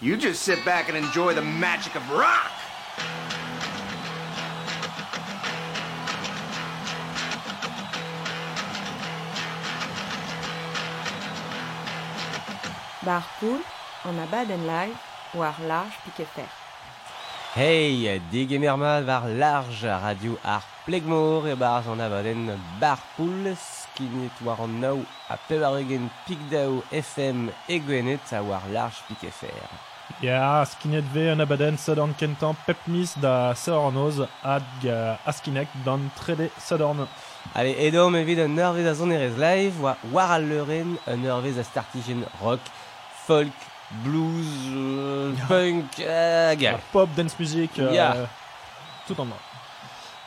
You just sit back and enjoy the magic of rock. Barpool, en abaden live, war large piquet fer. Hey, dig emermal war large radio ar plegmor e bar an abaden Barpool, skinet war an a pevarugen pigdao FM e gwenet a war large piquet fer. Ya, skinet ve an abaden sadorn kentan pep mis da sadorn oz hag uh, askinek dan trede sadorn. Allez, edom evit un nervez a zon erez live, war, war al leuren un nervez a startigen rock, folk, blues, euh, punk, hag... Uh, pop, dance music, uh, Ya. tout an.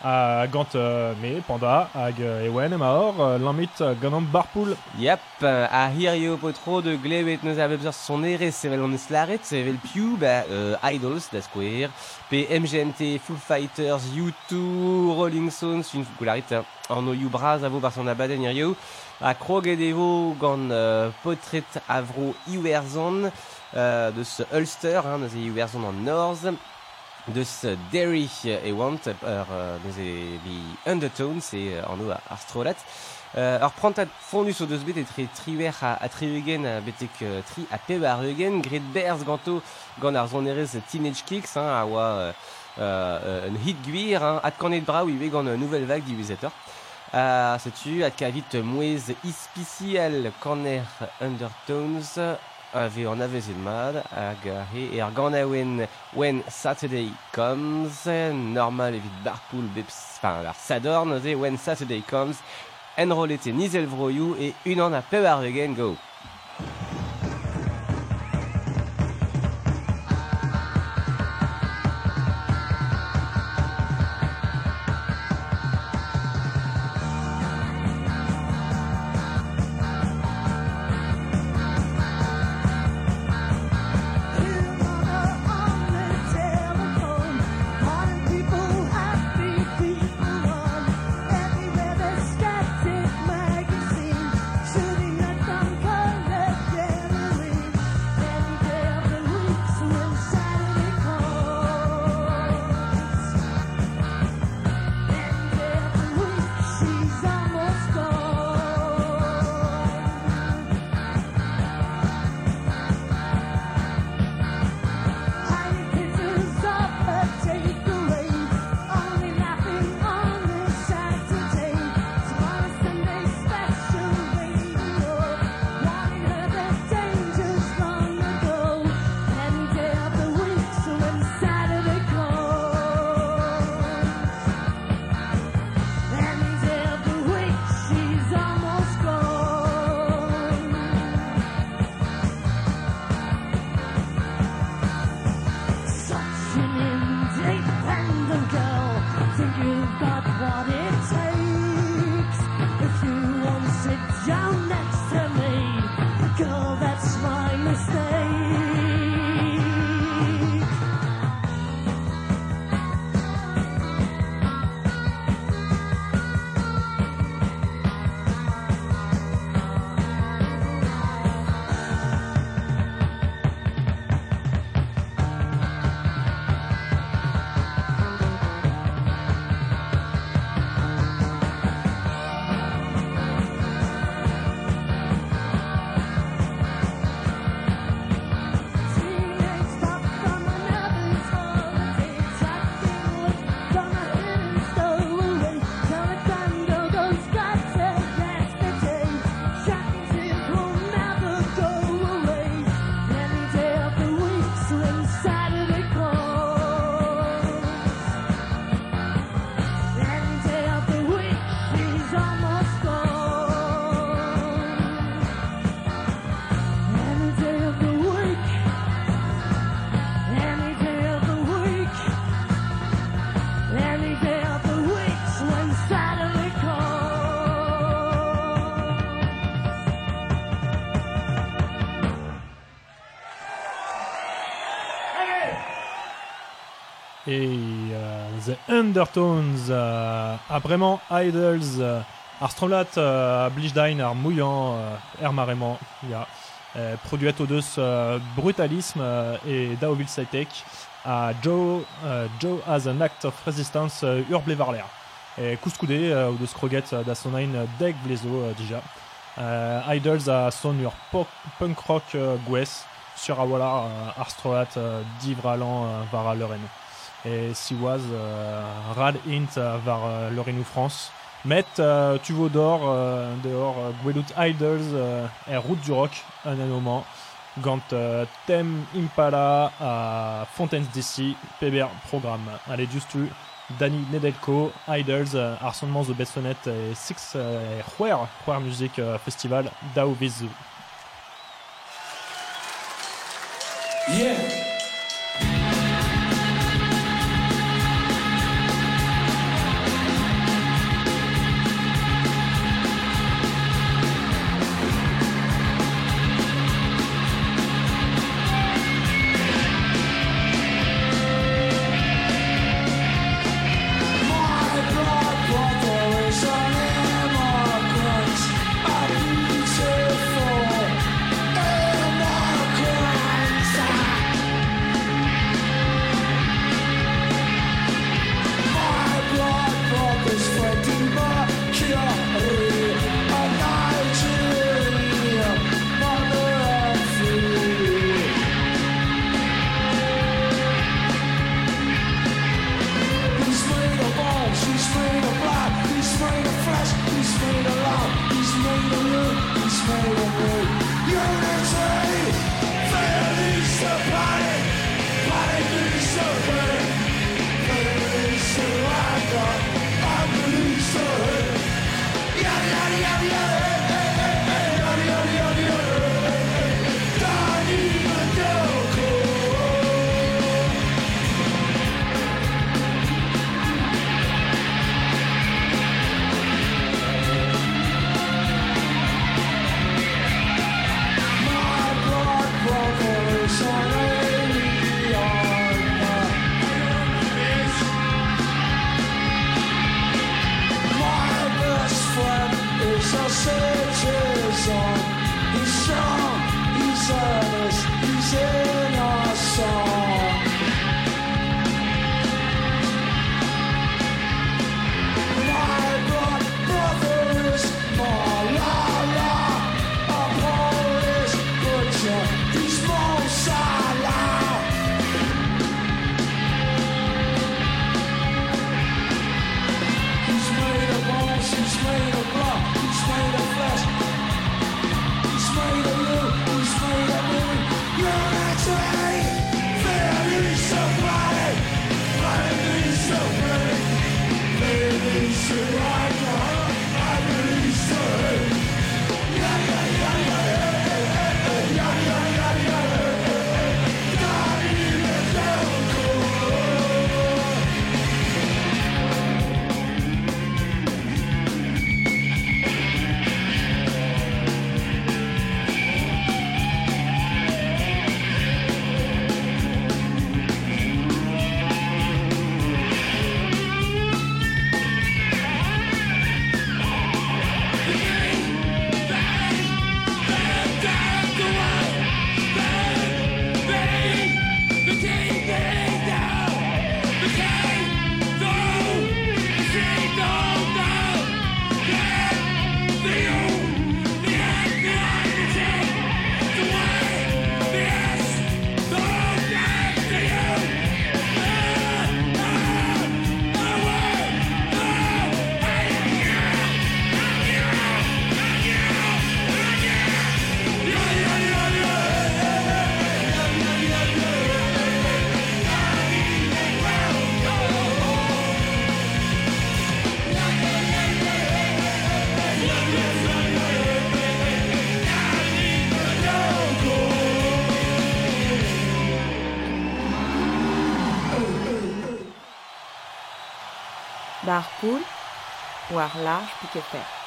A gant uh, me, panda, hag uh, ewen emaor, uh, lamit gant an barpool. Yep, a hir yo potro de glebet neus a bebzer son ere sevel on eslaret, sevel piou, ba, euh, Idols da square, pe MGMT, Foo Fighters, U2, Rolling Stones, fin goullarit, an o you braz a vo bar son abaden hir yo, a kroget evo gant euh, potret avro iwerzon, euh, deus Ulster, hein, deus e iwerzon an Norz, deus Derry e want, ur euh, deus e vi Undertones e euh, an o ar strolet, Euh, ar prantat fondus o deus bet e tre triwer a, a triugen a betek euh, tri a pe ar eugen, gret berz ganto gant erez Teenage Kicks, hein, a oa euh, euh, un hit gwir, hein, at kanet braou iwe gant un nouvel vague divisator. Uh, setu, at kavit mouez ispiciel kaner Undertones, ave an avezet mad, hag uh, he, e ar gant aouen When Saturday Comes, normal evit barpool beps, enfin, ar sadorn, ze When Saturday Comes, enrolete nizel vroioù e unan a pev ar go. The Undertones euh, a bremañ Idols euh, ar strolat euh, a blij dain ar mouillant euh, ya euh, produit euh, Brutalisme euh, et Daoville Saitek à Joe, Joe as an act of resistance euh, Urble Varler. Et Kouscoudé euh, ou de Scroget da son ein deg vlezo euh, déjà. Idols a son ur punk rock gwes sur a wala arstroat euh, divralan euh, var Et siwaz euh, rad int euh, var euh, leurenou France. Met euh, tu vaux d'or euh, dehors euh, gwelout Idols euh, er route du rock un anoman gant euh, Tem Impala Fontaines DC PBR programme. Allez juste Danny Nedelko, Idols, euh, Arsonnement The Bessonet et Six euh, et Huer, Huer Music euh, Festival, Dao Vizu. Yeah. War large pique fer.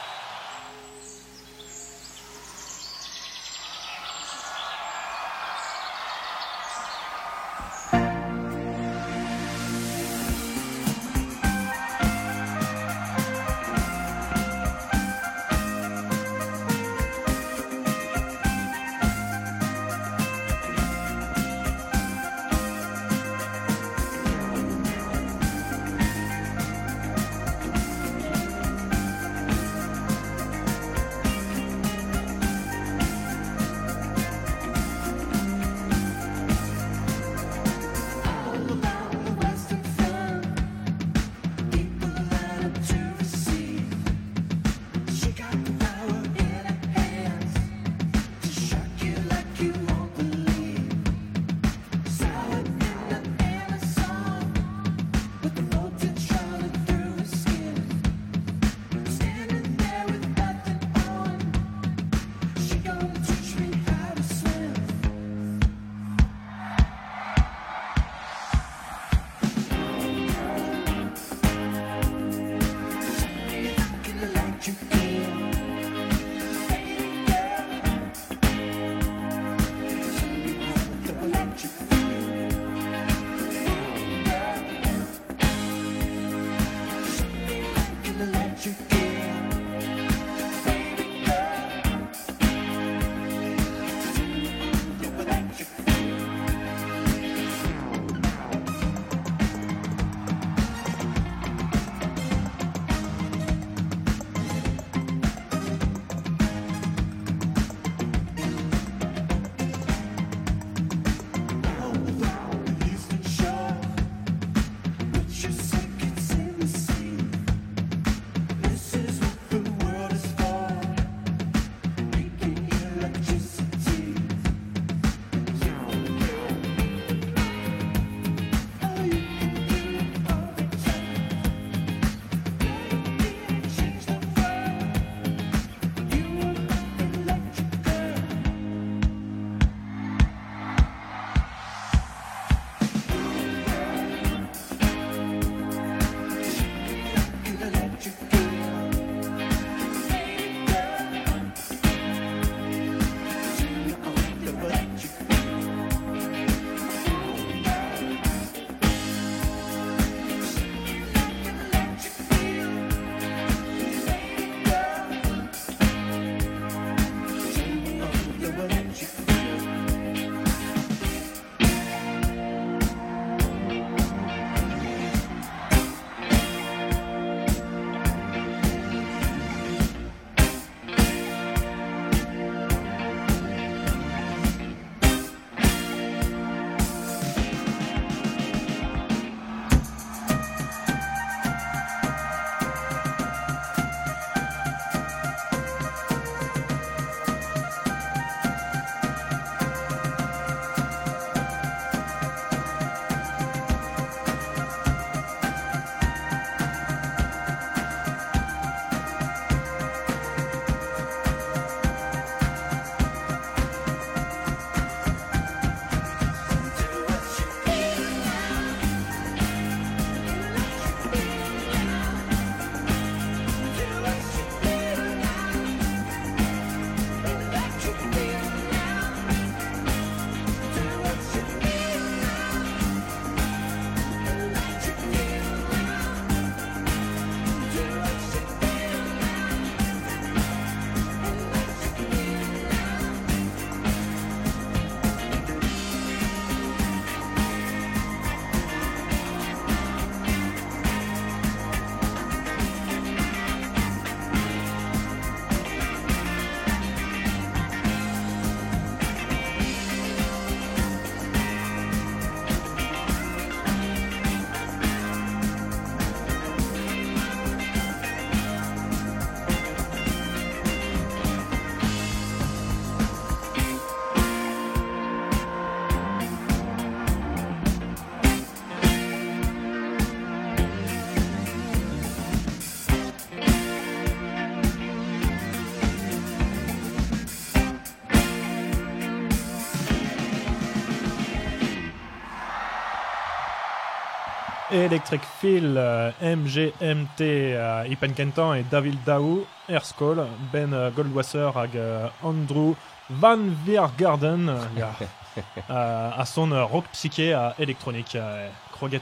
Electric Feel, euh, MGMT, euh, Ipen Kentan et David Daou, Erskol, Ben euh, Goldwasser hag Andrew Van Viergarden, à son rock psyché à électronique.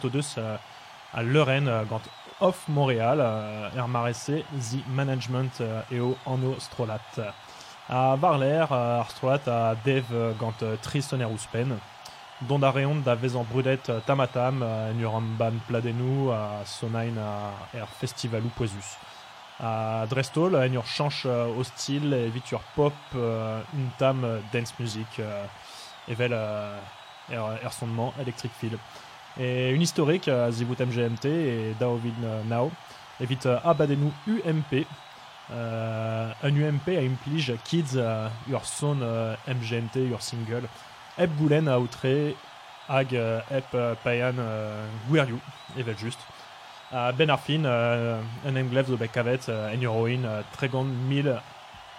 Odus euh, à Leuren, euh, gant Off Montréal, marese The Management euh, eo Anno Strolat. À Varler, ar Strolat à Dave gant Tristan Ouspen. Dont da reont da vezan brudet euh, tamatam euh, en ur an ban pladenou a sonain a er festivalou poezus. Drestol, en euh, pop euh, un tam euh, dance music euh, evel euh, er, er sondement Electric Feel. Et une historique MGMT et Daovin euh, Now evit euh, abadenou UMP euh, un UMP implige Kids euh, ur son euh, MGMT ur single Eb goulen a outre hag euh, eb euh, payan euh, gouerioù, evel just. A ben ar fin, euh, un emglev zo bet kavet euh, en euroin tregont 1000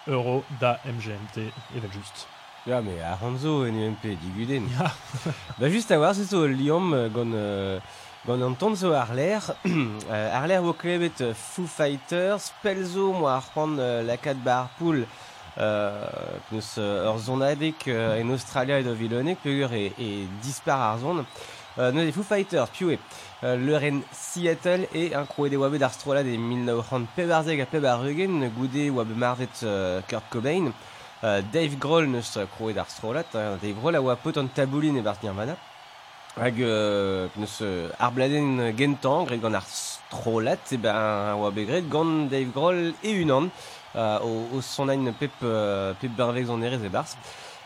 euro da MGMT, evel just. Ja, mais à Hanzo, NUMP, diguden. bah, juste à voir, c'est Liam, euh, gant, euh, gant an tont zo ar l'air. euh, ar l'air vo klevet Foo Fighters, pelzo, c'hant euh, la kat bar poul, euh, peus euh, ur zonadek euh, en Australia et do vilonek, peur e, e dispar ar zon. Euh, des Foo Fighters, piou e, euh, leur en Seattle et un croé des wabe d'ar strola des 1900 pebarzeg a peb ar eugen, goude wabe marvet euh, Kurt Cobain, Euh, Dave Grohl neus euh, kroet ar strolat, hein. Dave Grohl a oa pot an taboulin e bar Nirvana. Hag euh, neus euh, ar bladen gentan, gret gant ar strolat, e ben a oa begret gant Dave Grohl e unan, euh, o, o sonain pep, euh, pep berveg zon erez e bars.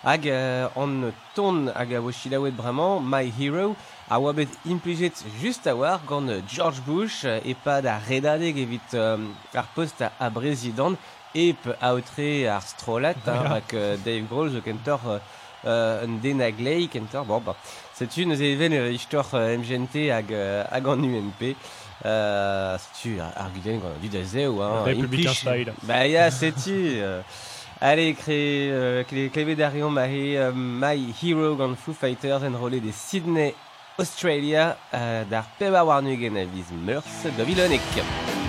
Hag euh, an ton hag a vo chilaouet bremañ, My Hero, a oa bet implijet just a war gant euh, George Bush euh, e pa da redadeg evit euh, ar post a, a prezident, ep aotre ar strolat, hein, hag euh, Dave Grohl zo kentor euh, euh, un denaglei kentor, bon, bah, c'est une des even euh, istor euh, MGNT hag, euh, hag an UMP. Euh, c'est-tu ar guden gant du da zeo, hein. Républicain implich- style. Bah, ya, c'est-tu. euh, Allez, créer euh, clé- clévé d'Arion Mahé, euh, My Hero gant Foo Fighters, enrôlé des Sydney, Australia, euh, d'ar peba warnugen a viz meurs de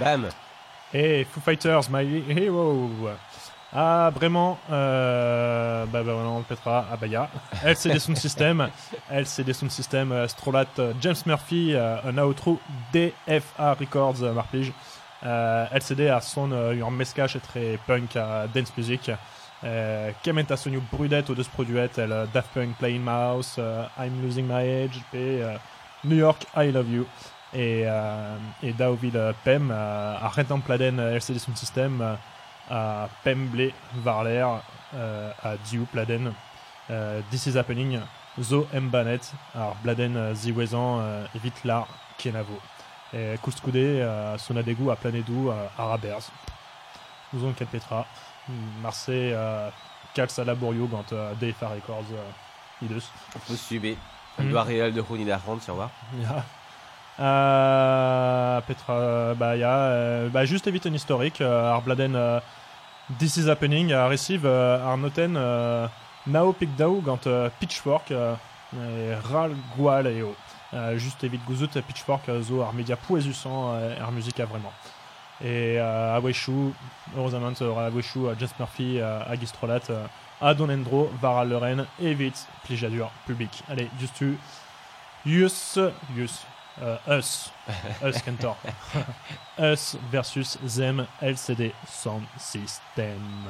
Bam Et Foo Fighters, My Hero. Ah, vraiment, euh, bah, bah, on pètera à Baya. LCD Sound System, LCD Sound System, euh, Strolat, euh, James Murphy, un outro DFA Records, euh, Marpige. Euh, LCD a son un mescage très punk à dance music. Euh, Kement a son brudet au de ce produit, elle Daft Punk Playing Mouse, I'm Losing My Age, et New York I Love You. Et, euh, et Daoville euh, Pem euh, à Rentan Pladen euh, LCD Sound System à Pemble Varler euh, à Diu Pladen euh, This is Happening. Zo Mbanet. Alors Bladen Ziwezan euh, Vite là Kenavo. Et Kouscoudé euh, Sonadegu à Planedou à Rabers nous avons Petra Marseille euh, à Laborio euh, DFA Records euh, Idus On peut suivre. Un Mm. doigt réel de Rooney d'Arfrand, sur voir. Euh, Petra, bah, ja, euh, bah, juste évite un historique. Euh, Arbladen, euh, This is Happening, euh, Receive, euh, Arnoten, euh, Nao Pigdao, gant euh, Pitchfork, euh, et Ral Gual et O. Euh, juste évite Gouzout, Pitchfork, euh, zo, ar média pouezusan, euh, musique à vraiment. Et euh, Aweshu, heureusement, euh, Aweshu, euh, Jess Murphy, euh, Agistrolat, euh, Adon Endro, Varal Lorraine, et vite, Plijadur, public. Allez, juste tu. Yus, Yus, euh, Us, Us Kentor. Us versus Zem LCD Sound System.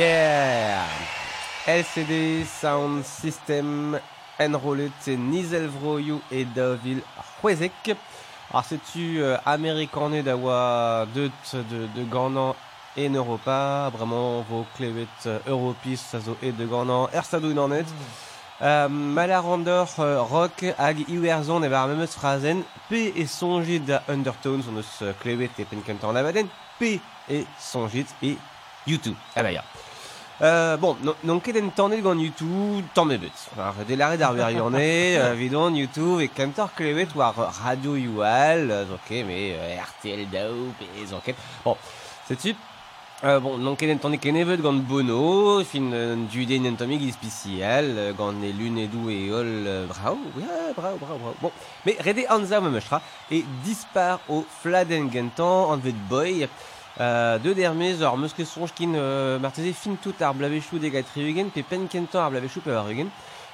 Yeah. LCD Sound System enrôlé c'est Nizel Vroyou et Davil Huezek. Alors c'est-tu euh, américané d'avoir deux de, de Gannan et Europa, vraiment vos clévet euh, Europis, sazo et de Gannan, Erstadou en net. Euh, Malarandor euh, rock hag iwerzon evar memeus frazen P et songit da Undertones on euh, klevet e penkentan abaden P et songit et YouTube. Ah bah ya euh, bon, non, non ket en tannet gant YouTube, tant me bet. Alors, de l'arrêt d'arber yurné, euh, vidon YouTube, et kantor klevet war radio youal, euh, ok, mais euh, RTL dao, zonket. Bon, c'est type, euh, bon, non ket en tannet ken evet gant Bono, fin euh, dude en tomig spécial, euh, gant ne lune et dou et ol, euh, bravo, ouais, bravo, bravo, bravo. Bon, mais rede anza me mechtra, et dispar au fladen gentan, an vet boy, Euh, de dermez, ur meus ket sonj kin euh, marteze fin tout ar blavechou degat triugen, pe pen kentan ar blavechou pe ar.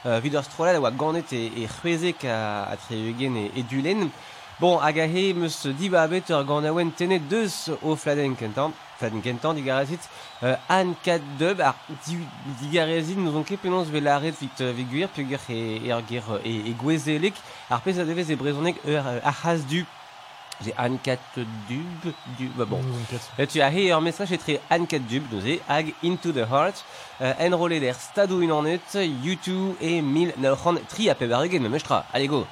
Euh, vid ur strola da oa ganet e, e c'hwezek a, a triugen e, e dulen. Bon, hag a he meus diba abet ur tenet deus o fladen kentan. Fladen kentan, digarezit, euh, an kat dub, ar di, digarezit nous on ket penons velaret vit, euh, vit gwir, peogwir e, e ar e, e ar pez a e brezonek euh, ahas du j'ai an kat dub, du, bah bon, Et tu as hier un message écrit Anne Dub, nous est Ag Into the Heart, euh, enrôlé d'air Stadou in Hornet, YouTube et 1900 tri à Pebarugen, mais mestra. Allez go!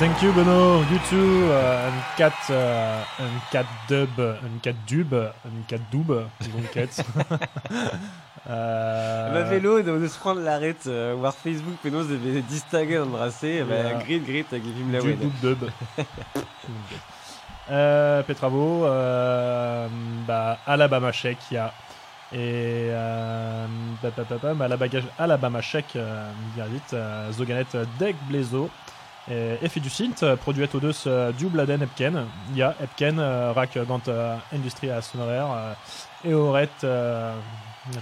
Thank you Beno, you too, uh, uncat, uh, uncat dub, uncat dub, uncat dub, donc cat. euh, Bah, vélo, de, de se prendre l'arrête, euh, voir Facebook, Pénos devait distinguer, embrasser, bah, Yeah. grit, grit, avec les films la dub dub. euh, Petravo, euh, bah, Alabama Shake, il y a. Et euh, pa, pa, Alabama, Alabama Shake, euh, bien vite, euh, Zoganet Deck Blezo. Et Effet du synth, euh, produit au euh, du Bladen Epken. Il y a Epken, euh, rack gant euh, sonoraire, euh, et Auret,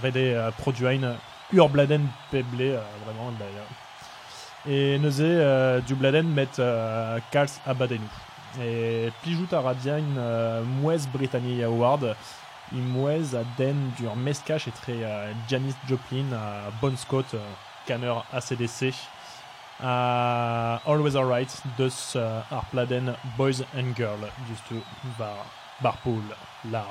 Redé produit une Urbladen Peblé, euh, vraiment d'ailleurs. Et Neuzé, euh, du Bladen met Kals Abadenu. Et Plijout euh, Mouez Britannia Award. Il Mouez à Den dur Mescache et très Janis Joplin à Bon Scott, Canner ACDC. À Always Alright, dus euh, Arpladen Boys and Girl, juste to bar, barpool, large.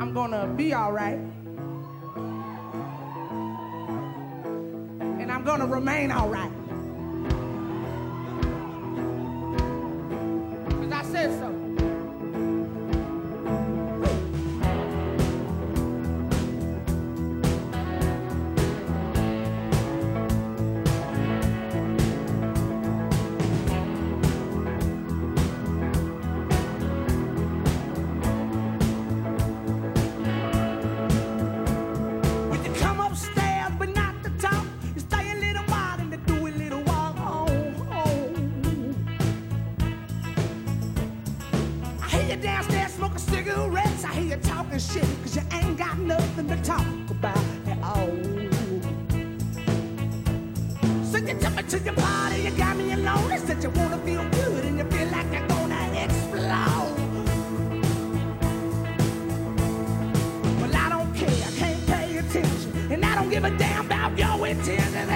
I'm gonna be alright. And I'm gonna remain alright. Cause I said so. Talking shit, cause you ain't got nothing to talk about at all. So you took me to your party, you got me alone. You said you wanna feel good and you feel like you're gonna explode. Well, I don't care, I can't pay attention. And I don't give a damn about your intentions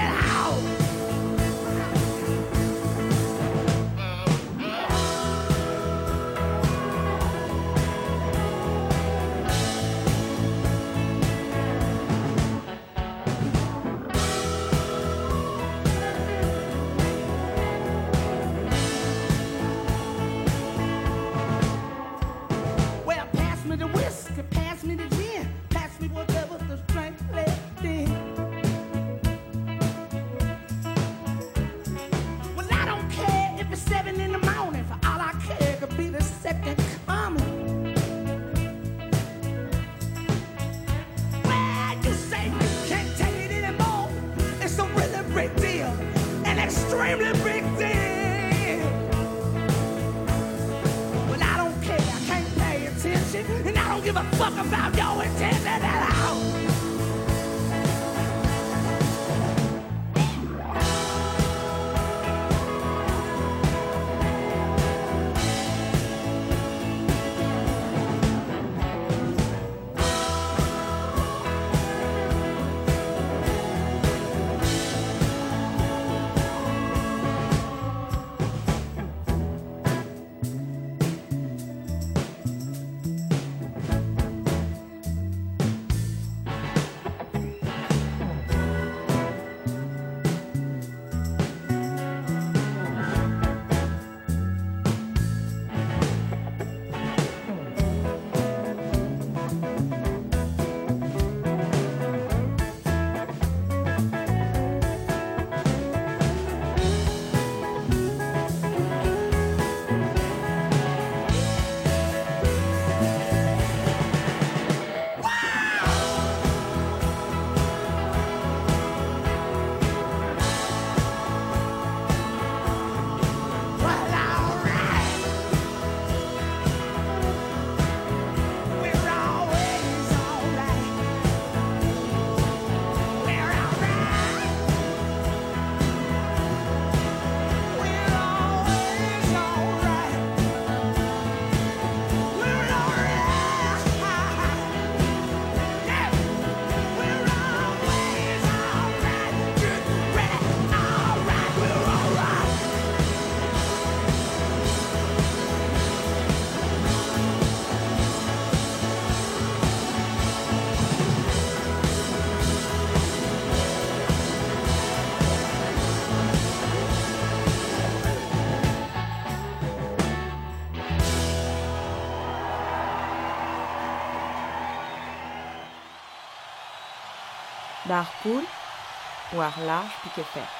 war large pique fer. I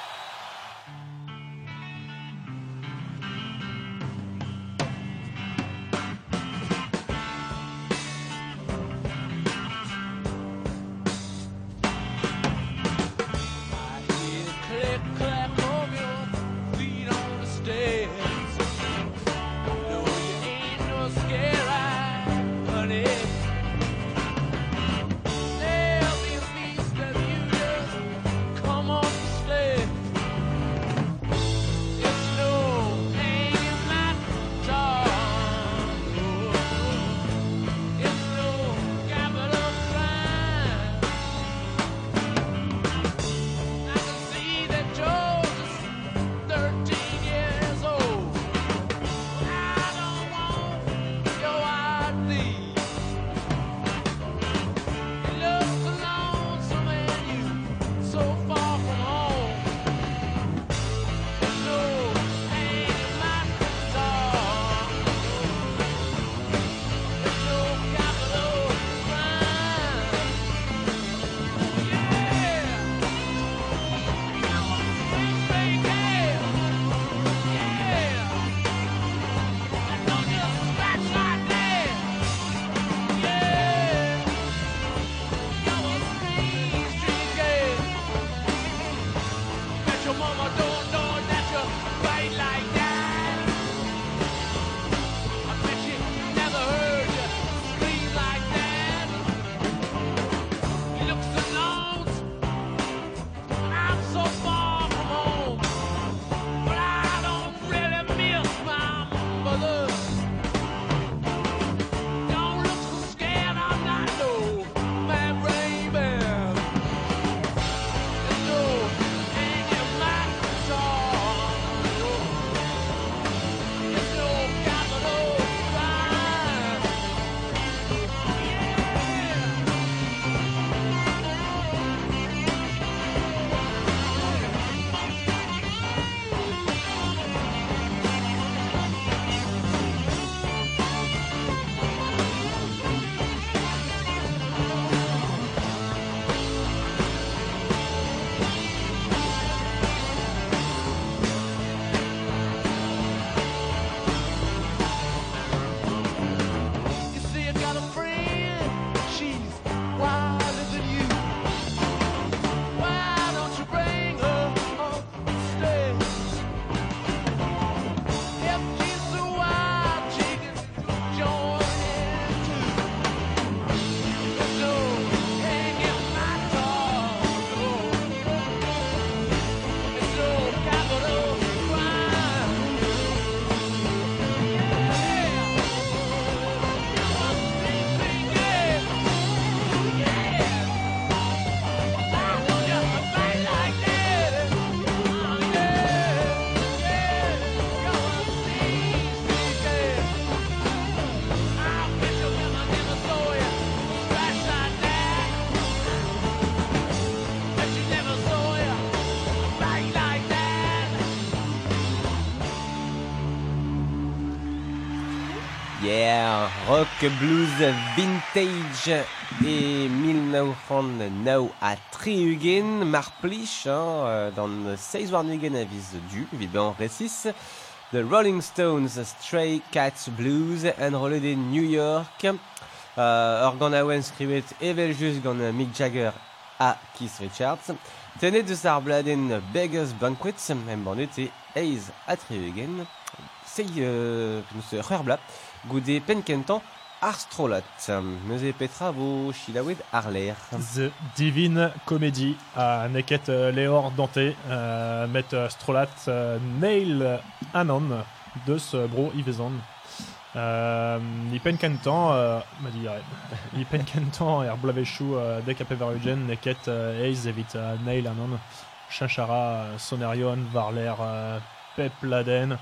blues vintage et 1909 à Triugen, Marplich, hein, euh, dans Seiswarnigen à vis du, évidemment, récis. The Rolling Stones, Stray Cats Blues, and Holiday New York. Euh, Organ Awen skrivet evel just gant Mick Jagger a Keith Richards. Tenet de Sarbladen Beggars Banquet, em bandet e Eiz a Triugen. Sei euh, nous c'heurbla, goude penkentan ar strolat. Meus e petra vo chilawed ar l'air. The Divine Comedy à Neket euh, Léor Dante, euh, met euh, Strolat euh, Neil Anon de ce bro Ivezan. Euh, I pen kentan, euh, ma dit I pen kentan er blavechou euh, dek a pever eugen neket euh, eiz evit euh, Neil Anon, Chinchara, euh, Sonerion, Varler, euh, Pep Laden,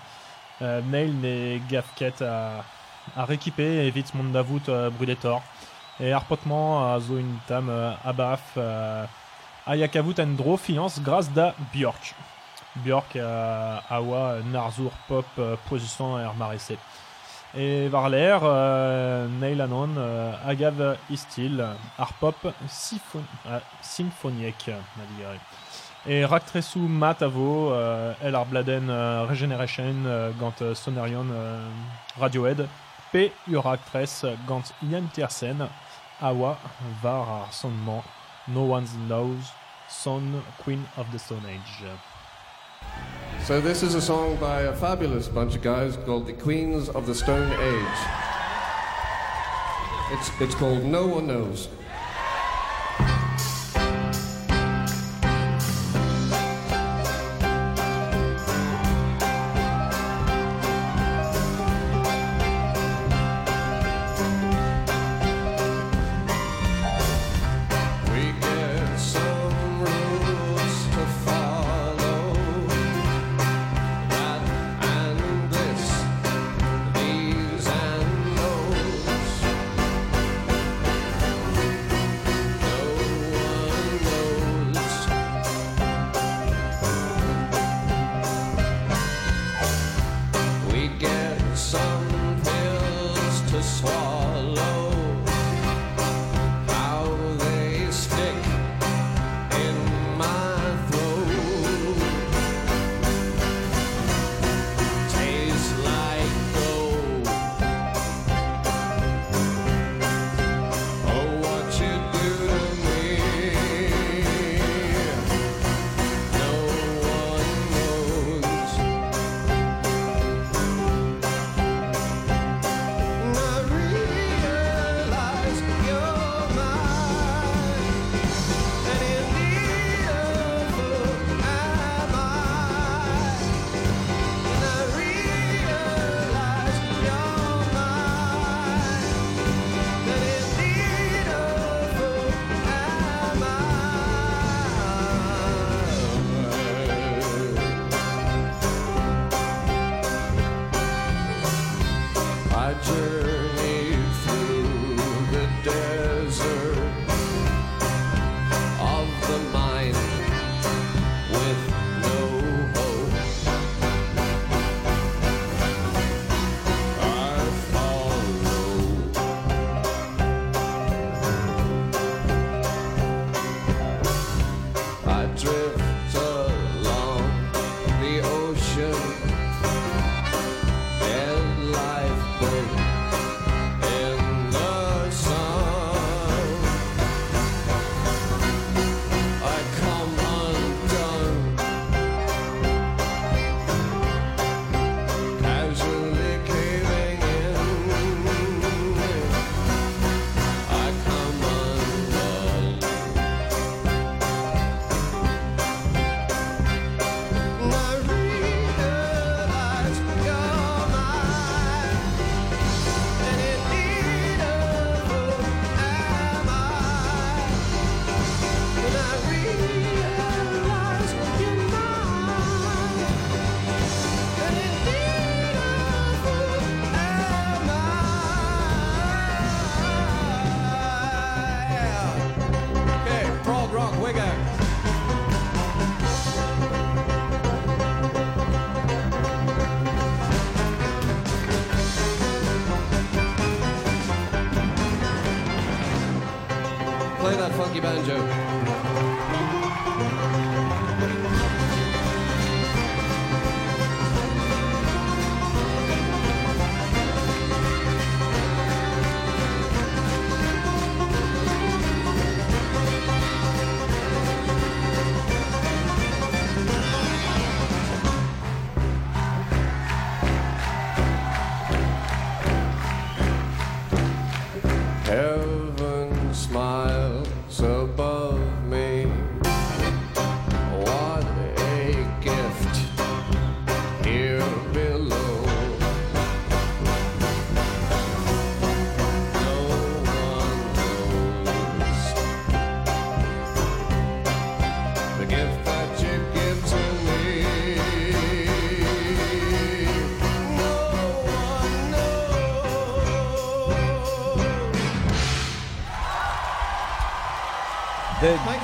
euh, Neil ne gafket à, à réquiper evit mondavout euh, brudetor. Et arpotement a zo une tam abaf euh, fiance grâce da Björk. Björk euh, awa euh, narzur pop euh, position er marese. Et Varler, euh, Neil euh, Istil, Arpop, Symphon euh. Et Raktresu Matavo, euh, El Arbladen euh, Regeneration, euh, gant euh, Sonerion euh, Radiohead, P. Uraktres, gant Ian Tiersen, Awa, Var ar sondement, No One Knows, Son, Queen of the Stone Age. So this is a song by a fabulous bunch of guys called the Queens of the Stone Age. It's, it's called No One Knows.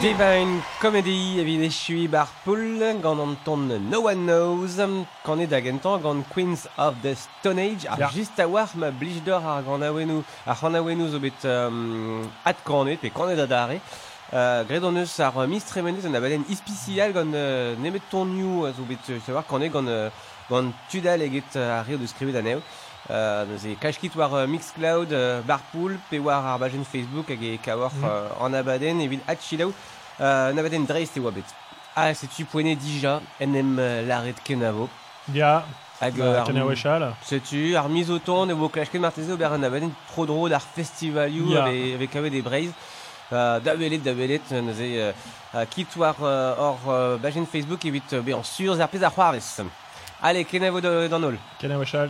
Devañ komedi evit echu bar poul gant an ton No One Knows kan e da gentan gant Queens of the Stone Age ar yeah. just a war ma blij d'or ar gant awenou ar gant awenou zo bet um, at kanet pe kanet da dare Uh, Gred an eus ar uh, mistremenet an abaden ispicial gant uh, nemet tonioù zo bet uh, savoir kanet gant, uh, gant tudal eget uh, ar rio de skrivet aneo Uh, ze kachkit war uh, Mixcloud, uh, Barpool, pe war ar bajen Facebook hag e kawar mm. uh, an abaden evit atchilaou chilaou uh, an abaden dreiz te oa bet. Ah, setu poene dija en em uh, laret kenavo. Ya, Hag euh, uh, ar- Kanawechal. Setu, ar miz o ton e vo klasket marteze ober an abaden tro dro d'ar festivalioù Ya. ave, ave kavet e breiz. Uh, da belet, da belet, neuze uh, uh, kit war uh, or uh, bajen Facebook evit uh, be an sur ar pez ar kenavo de- d'an ol. Kanawechal.